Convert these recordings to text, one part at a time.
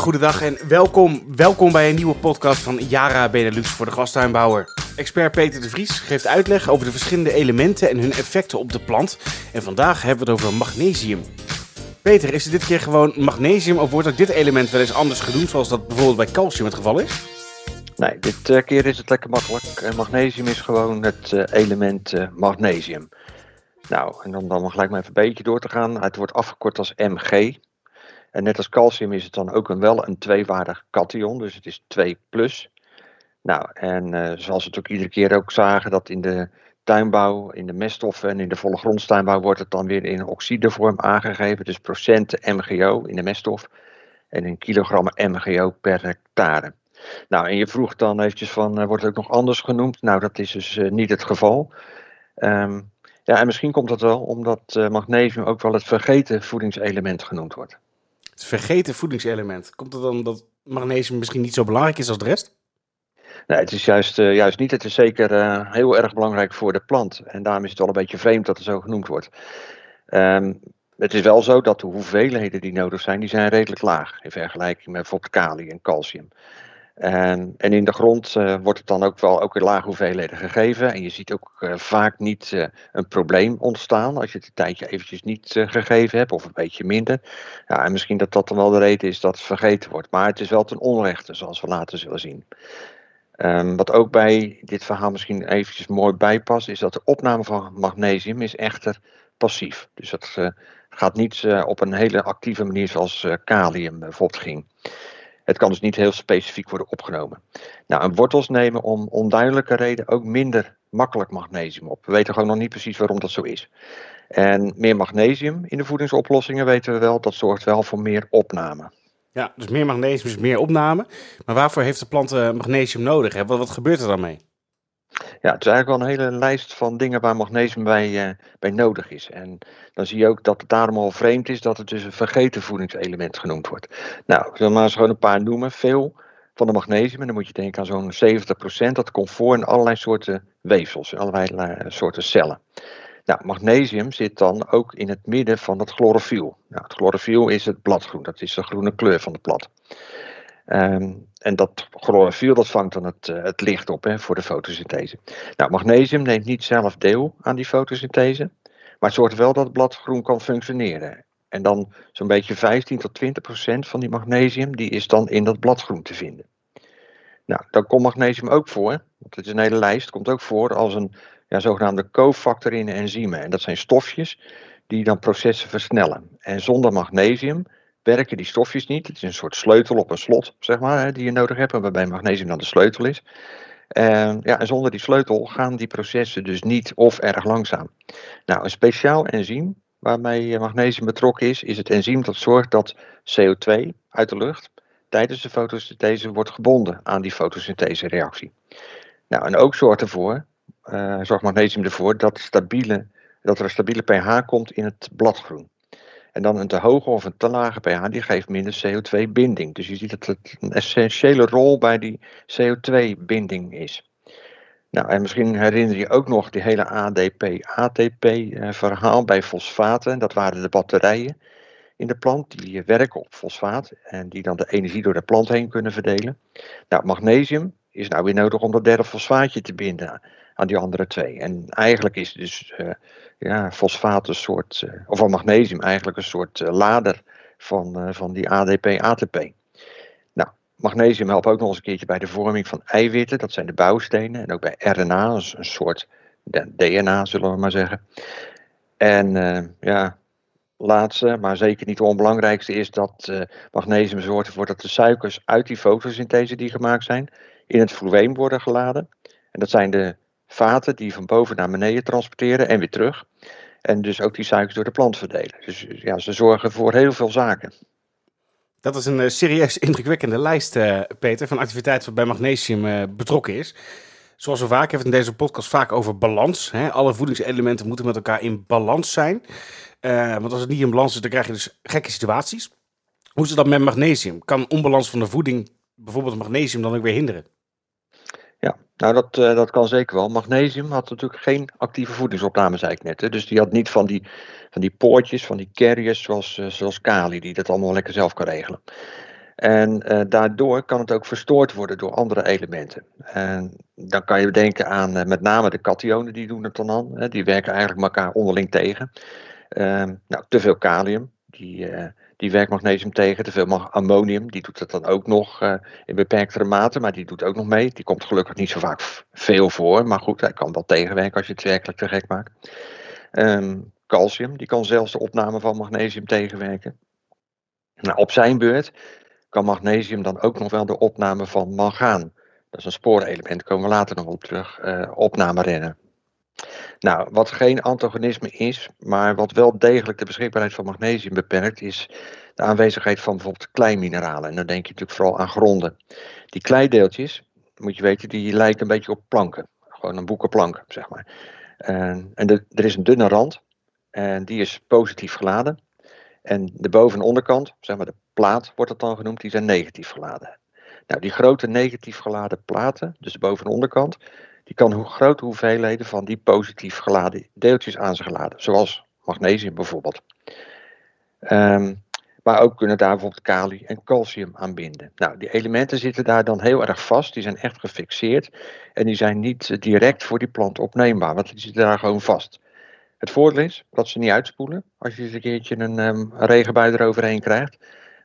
goedendag en welkom, welkom bij een nieuwe podcast van Yara Benelux voor de gastuinbouwer. Expert Peter de Vries geeft uitleg over de verschillende elementen en hun effecten op de plant. En vandaag hebben we het over magnesium. Peter, is het dit keer gewoon magnesium of wordt ook dit element wel eens anders genoemd, zoals dat bijvoorbeeld bij calcium het geval is? Nee, dit eh, keer is het lekker makkelijk. Eh, magnesium is gewoon het eh, element magnesium. Nou, en dan, dan gelijk maar even een beetje door te gaan. Het wordt afgekort als Mg. En net als calcium is het dan ook een, wel een tweewaardig cation, dus het is 2 plus. Nou, en uh, zoals we het ook iedere keer ook zagen, dat in de tuinbouw, in de meststoffen en in de volle grondstuinbouw wordt het dan weer in oxidevorm aangegeven. Dus procenten MGO in de meststof en in kilogrammen MGO per hectare. Nou, en je vroeg dan eventjes van, uh, wordt het ook nog anders genoemd? Nou, dat is dus uh, niet het geval. Um, ja, en misschien komt dat wel omdat magnesium ook wel het vergeten voedingselement genoemd wordt het vergeten voedingselement. Komt het dan dat magnesium misschien niet zo belangrijk is als de rest? Nee, het is juist, uh, juist niet. Het is zeker uh, heel erg belangrijk voor de plant. En daarom is het wel een beetje vreemd dat het zo genoemd wordt. Um, het is wel zo dat de hoeveelheden die nodig zijn, die zijn redelijk laag. In vergelijking met bijvoorbeeld kalium en calcium. En, en in de grond uh, wordt het dan ook wel ook in lage hoeveelheden gegeven. En je ziet ook uh, vaak niet uh, een probleem ontstaan als je het een tijdje eventjes niet gegeven hebt of een beetje minder. Ja, en misschien dat dat dan wel de reden is dat het vergeten wordt. Maar het is wel ten onrechte, zoals we later zullen zien. Um, wat ook bij dit verhaal misschien eventjes mooi bijpast, is dat de opname van magnesium is echter passief. Dus dat gaat niet op een hele actieve manier zoals kalium bijvoorbeeld ging. Het kan dus niet heel specifiek worden opgenomen. Nou, en wortels nemen om onduidelijke reden ook minder makkelijk magnesium op. We weten gewoon nog niet precies waarom dat zo is. En meer magnesium in de voedingsoplossingen weten we wel, dat zorgt wel voor meer opname. Ja, dus meer magnesium is meer opname. Maar waarvoor heeft de plant eh, magnesium nodig? Wat, wat gebeurt er dan mee? Ja, het is eigenlijk wel een hele lijst van dingen waar magnesium bij, uh, bij nodig is. En dan zie je ook dat het daarom al vreemd is dat het dus een vergeten voedingselement genoemd wordt. Nou, ik zal maar eens gewoon een paar noemen. Veel van de magnesium, en dan moet je denken aan zo'n 70%, dat komt voor in allerlei soorten weefsels, in allerlei uh, soorten cellen. Nou, magnesium zit dan ook in het midden van het chlorofiel. Nou, het chlorofiel is het bladgroen, dat is de groene kleur van het blad. Um, en dat chlorofiel dat vangt dan het, uh, het licht op hè, voor de fotosynthese. Nou, magnesium neemt niet zelf deel aan die fotosynthese, maar het zorgt wel dat het blad groen kan functioneren. En dan zo'n beetje 15 tot 20 procent van die magnesium, die is dan in dat bladgroen te vinden. Nou, dan komt magnesium ook voor, want het is een hele lijst, komt ook voor als een ja, zogenaamde cofactor in enzymen. En dat zijn stofjes die dan processen versnellen. En zonder magnesium werken die stofjes niet. Het is een soort sleutel op een slot, zeg maar, hè, die je nodig hebt, waarbij magnesium dan de sleutel is. En, ja, en zonder die sleutel gaan die processen dus niet of erg langzaam. Nou, een speciaal enzym waarmee magnesium betrokken is, is het enzym dat zorgt dat CO2 uit de lucht tijdens de fotosynthese wordt gebonden aan die fotosynthese-reactie. Nou, en ook zorgt, ervoor, uh, zorgt magnesium ervoor dat, stabiele, dat er een stabiele pH komt in het bladgroen. En dan een te hoge of een te lage pH, die geeft minder CO2-binding. Dus je ziet dat het een essentiële rol bij die CO2-binding is. Nou, en misschien herinner je ook nog die hele ADP-ATP-verhaal eh, bij fosfaten. Dat waren de batterijen in de plant die werken op fosfaat en die dan de energie door de plant heen kunnen verdelen. Nou, magnesium is nou weer nodig om dat derde fosfaatje te binden aan die andere twee. En eigenlijk is dus uh, ja, fosfaat een soort, uh, of magnesium eigenlijk een soort uh, lader van, van die ADP-ATP. Nou, magnesium helpt ook nog eens een keertje bij de vorming van eiwitten, dat zijn de bouwstenen. En ook bij RNA, een soort DNA zullen we maar zeggen. En ja, laatste, maar zeker niet de onbelangrijkste, is dat magnesium zorgt ervoor dat de suikers uit die fotosynthese die gemaakt zijn, in het fluweem worden geladen. En dat zijn de vaten die van boven naar beneden transporteren en weer terug. En dus ook die suikers door de plant verdelen. Dus ja, ze zorgen voor heel veel zaken. Dat is een uh, serieus indrukwekkende lijst, uh, Peter, van activiteiten waarbij magnesium uh, betrokken is. Zoals we vaak hebben in deze podcast vaak over balans. Hè? Alle voedingselementen moeten met elkaar in balans zijn. want als het niet in balans is, dan krijg je dus gekke situaties. Hoe is het dan met magnesium? Kan onbalans van de voeding bijvoorbeeld magnesium dan ook weer hinderen? Nou dat, uh, dat kan zeker wel. Magnesium had natuurlijk geen actieve voedingsopname, zei ik net. Hè. Dus die had niet van die, van die poortjes, van die carriers zoals, uh, zoals kali, die dat allemaal lekker zelf kan regelen. En uh, daardoor kan het ook verstoord worden door andere elementen. En dan kan je denken aan met name de kationen, die doen het dan aan. Hè, die werken eigenlijk elkaar onderling tegen. Uh, nou, te veel kalium, die, die werkt magnesium tegen. Te veel ammonium, die doet het dan ook nog in beperktere mate, maar die doet ook nog mee. Die komt gelukkig niet zo vaak veel voor, maar goed, hij kan wel tegenwerken als je het werkelijk te gek maakt. Um, calcium, die kan zelfs de opname van magnesium tegenwerken. Nou, op zijn beurt kan magnesium dan ook nog wel de opname van mangaan. Dat is een spoorelement, komen we later nog op terug, uh, opname rennen. Nou, wat geen antagonisme is, maar wat wel degelijk de beschikbaarheid van magnesium beperkt, is de aanwezigheid van bijvoorbeeld kleinmineralen. En dan denk je natuurlijk vooral aan gronden. Die kleideeltjes, moet je weten, die lijken een beetje op planken. Gewoon een boekenplank, zeg maar. En, en er is een dunne rand en die is positief geladen. En de boven- en onderkant, zeg maar de plaat wordt het dan genoemd, die zijn negatief geladen. Nou, die grote negatief geladen platen, dus de boven- en onderkant, die kan hoe grote hoeveelheden van die positief geladen deeltjes aan zich laden, zoals magnesium bijvoorbeeld. Um, maar ook kunnen daar bijvoorbeeld kalium en calcium aan binden. Nou, die elementen zitten daar dan heel erg vast, die zijn echt gefixeerd en die zijn niet direct voor die plant opneembaar, want die zitten daar gewoon vast. Het voordeel is dat ze niet uitspoelen als je eens een keertje een, um, regenbui eroverheen krijgt.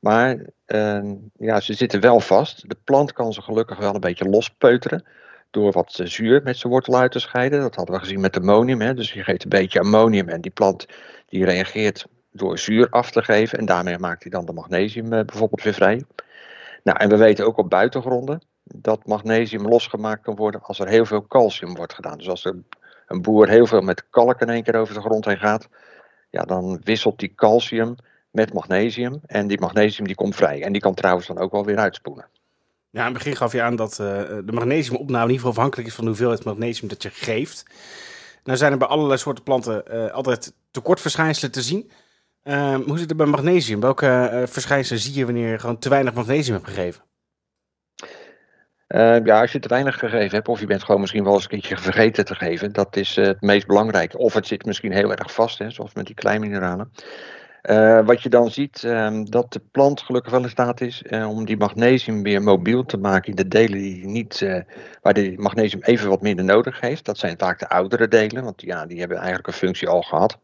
Maar uh, ja, ze zitten wel vast. De plant kan ze gelukkig wel een beetje lospeuteren. Door wat zuur met zijn wortel uit te scheiden. Dat hadden we gezien met ammonium. Hè. Dus je geeft een beetje ammonium en die plant die reageert door zuur af te geven. En daarmee maakt hij dan de magnesium uh, bijvoorbeeld weer vrij. Nou, en we weten ook op buitengronden dat magnesium losgemaakt kan worden als er heel veel calcium wordt gedaan. Dus als er een boer heel veel met kalk in één keer over de grond heen gaat, ja, dan wisselt die calcium met magnesium. En die magnesium die komt vrij. En die kan trouwens dan ook wel weer uitspoelen. Ja, in het begin gaf je aan dat uh, de magnesiumopname in ieder geval afhankelijk is van de hoeveelheid magnesium dat je geeft. Nou zijn er bij allerlei soorten planten uh, altijd tekortverschijnselen te zien. Uh, hoe zit het bij magnesium? Welke verschijnselen zie je wanneer je gewoon te weinig magnesium hebt gegeven? Uh, ja, als je te weinig gegeven hebt, of je bent gewoon misschien wel eens een keertje vergeten te geven, dat is het meest belangrijke. Of het zit misschien heel erg vast, hè, zoals met die kleinmineralen. Uh, wat je dan ziet, um, dat de plant gelukkig wel in staat is om die magnesium weer mobiel te maken in de delen die niet, waar de magnesium even wat minder nodig heeft. Dat zijn vaak de oudere delen, want ja, die hebben eigenlijk een functie al gehad.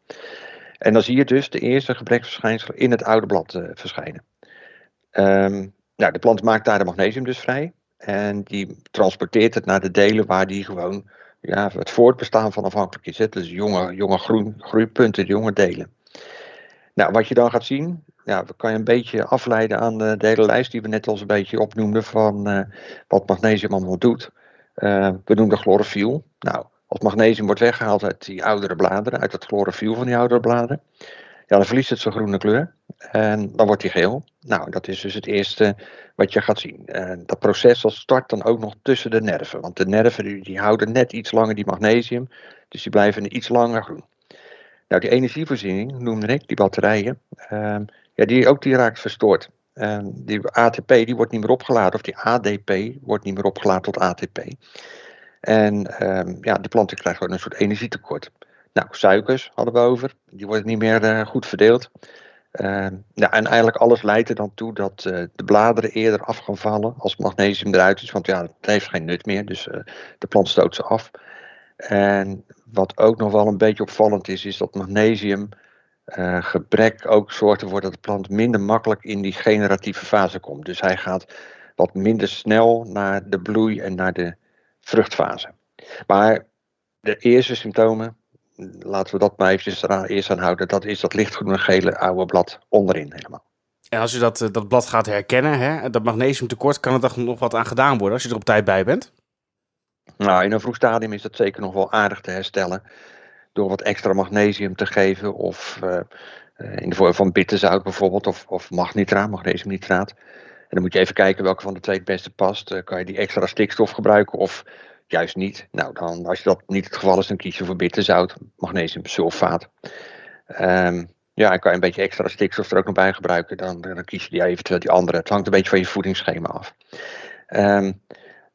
En dan zie je dus de eerste gebreksverschijnselen in het oude blad verschijnen. Um, nou, de plant maakt daar de magnesium dus vrij. En die transporteert het naar de delen waar die gewoon ja, het voortbestaan van afhankelijk is. Het dus jonge, jonge groen, groeipunten, jonge delen. Nou, wat je dan gaat zien, ja, we kan je een beetje afleiden aan de, de hele lijst die we net al een beetje opnoemden van uh, wat magnesium allemaal doet. Uh, we noemen chlorofiel. Nou, als magnesium wordt weggehaald uit die oudere bladeren, uit het chlorofiel van die oudere bladeren, ja, dan verliest het zijn groene kleur en dan wordt hij geel. Nou, dat is dus het eerste wat je gaat zien. En dat proces start dan ook nog tussen de nerven, want de nerven die, die houden net iets langer die magnesium, dus die blijven iets langer groen. Nou, die energievoorziening noemde ik, die batterijen, um, ja, die, ook die raakt verstoord. Um, die ATP die wordt niet meer opgeladen, of die ADP wordt niet meer opgeladen tot ATP. En um, ja, de planten krijgen gewoon een soort energietekort. Nou, suikers hadden we over, die worden niet meer uh, goed verdeeld. Ja, en eigenlijk alles leidt er dan toe dat uh, de bladeren eerder af gaan vallen als magnesium eruit is. Want ja, het heeft geen nut meer, dus uh, de plant stoot ze af. En wat ook nog wel een beetje opvallend is, is dat magnesium gebrek ook zorgt ervoor dat de plant minder makkelijk in die generatieve fase komt. Dus hij gaat wat minder snel naar de bloei en naar de vruchtfase. Maar de eerste symptomen, laten we dat maar eventjes eraan eerst aan houden. Dat is dat lichtgroene gele oude blad onderin helemaal. En als je dat, dat blad gaat herkennen, hè, dat magnesiumtekort, kan er dan nog wat aan gedaan worden als je er op tijd bij bent? Nou, in een vroeg stadium is dat zeker nog wel aardig te herstellen. Door wat extra magnesium te geven. Of uh, in de vorm van bitterzout bijvoorbeeld. Of, of magnitraat, magnesiumnitraat. En dan moet je even kijken welke van de twee het beste past. Uh, kan je die extra stikstof gebruiken of juist niet. Nou, dan, als je dat niet het geval is, dan kies je voor bitterzout, magnesiumsulfaat. Um, ja, en kan je een beetje extra stikstof er ook nog bij gebruiken, dan, dan kies je die eventueel die andere. Het hangt een beetje van je voedingsschema af. Um,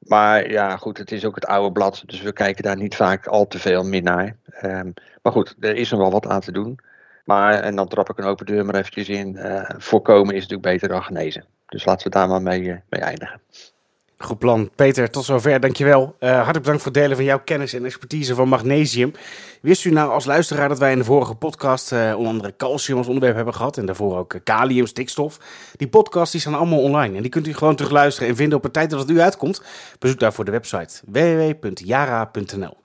maar ja, goed, het is ook het oude blad, dus we kijken daar niet vaak al te veel meer naar. Um, maar goed, er is nog wel wat aan te doen. Maar, en dan trap ik een open deur maar eventjes in. voorkomen is natuurlijk beter dan genezen. Dus laten we daar maar mee, mee eindigen. Goed plan. Peter, tot zover. Dankjewel. Uh, hartelijk bedankt voor het delen van jouw kennis en expertise van magnesium. Wist u nou als luisteraar dat wij in de vorige podcast uh, onder andere calcium als onderwerp hebben gehad en daarvoor ook kalium, stikstof? Die podcasts die staan allemaal online en die kunt u gewoon terugluisteren en vinden op een tijd dat het u uitkomt. Bezoek daarvoor de website www.jara.nl.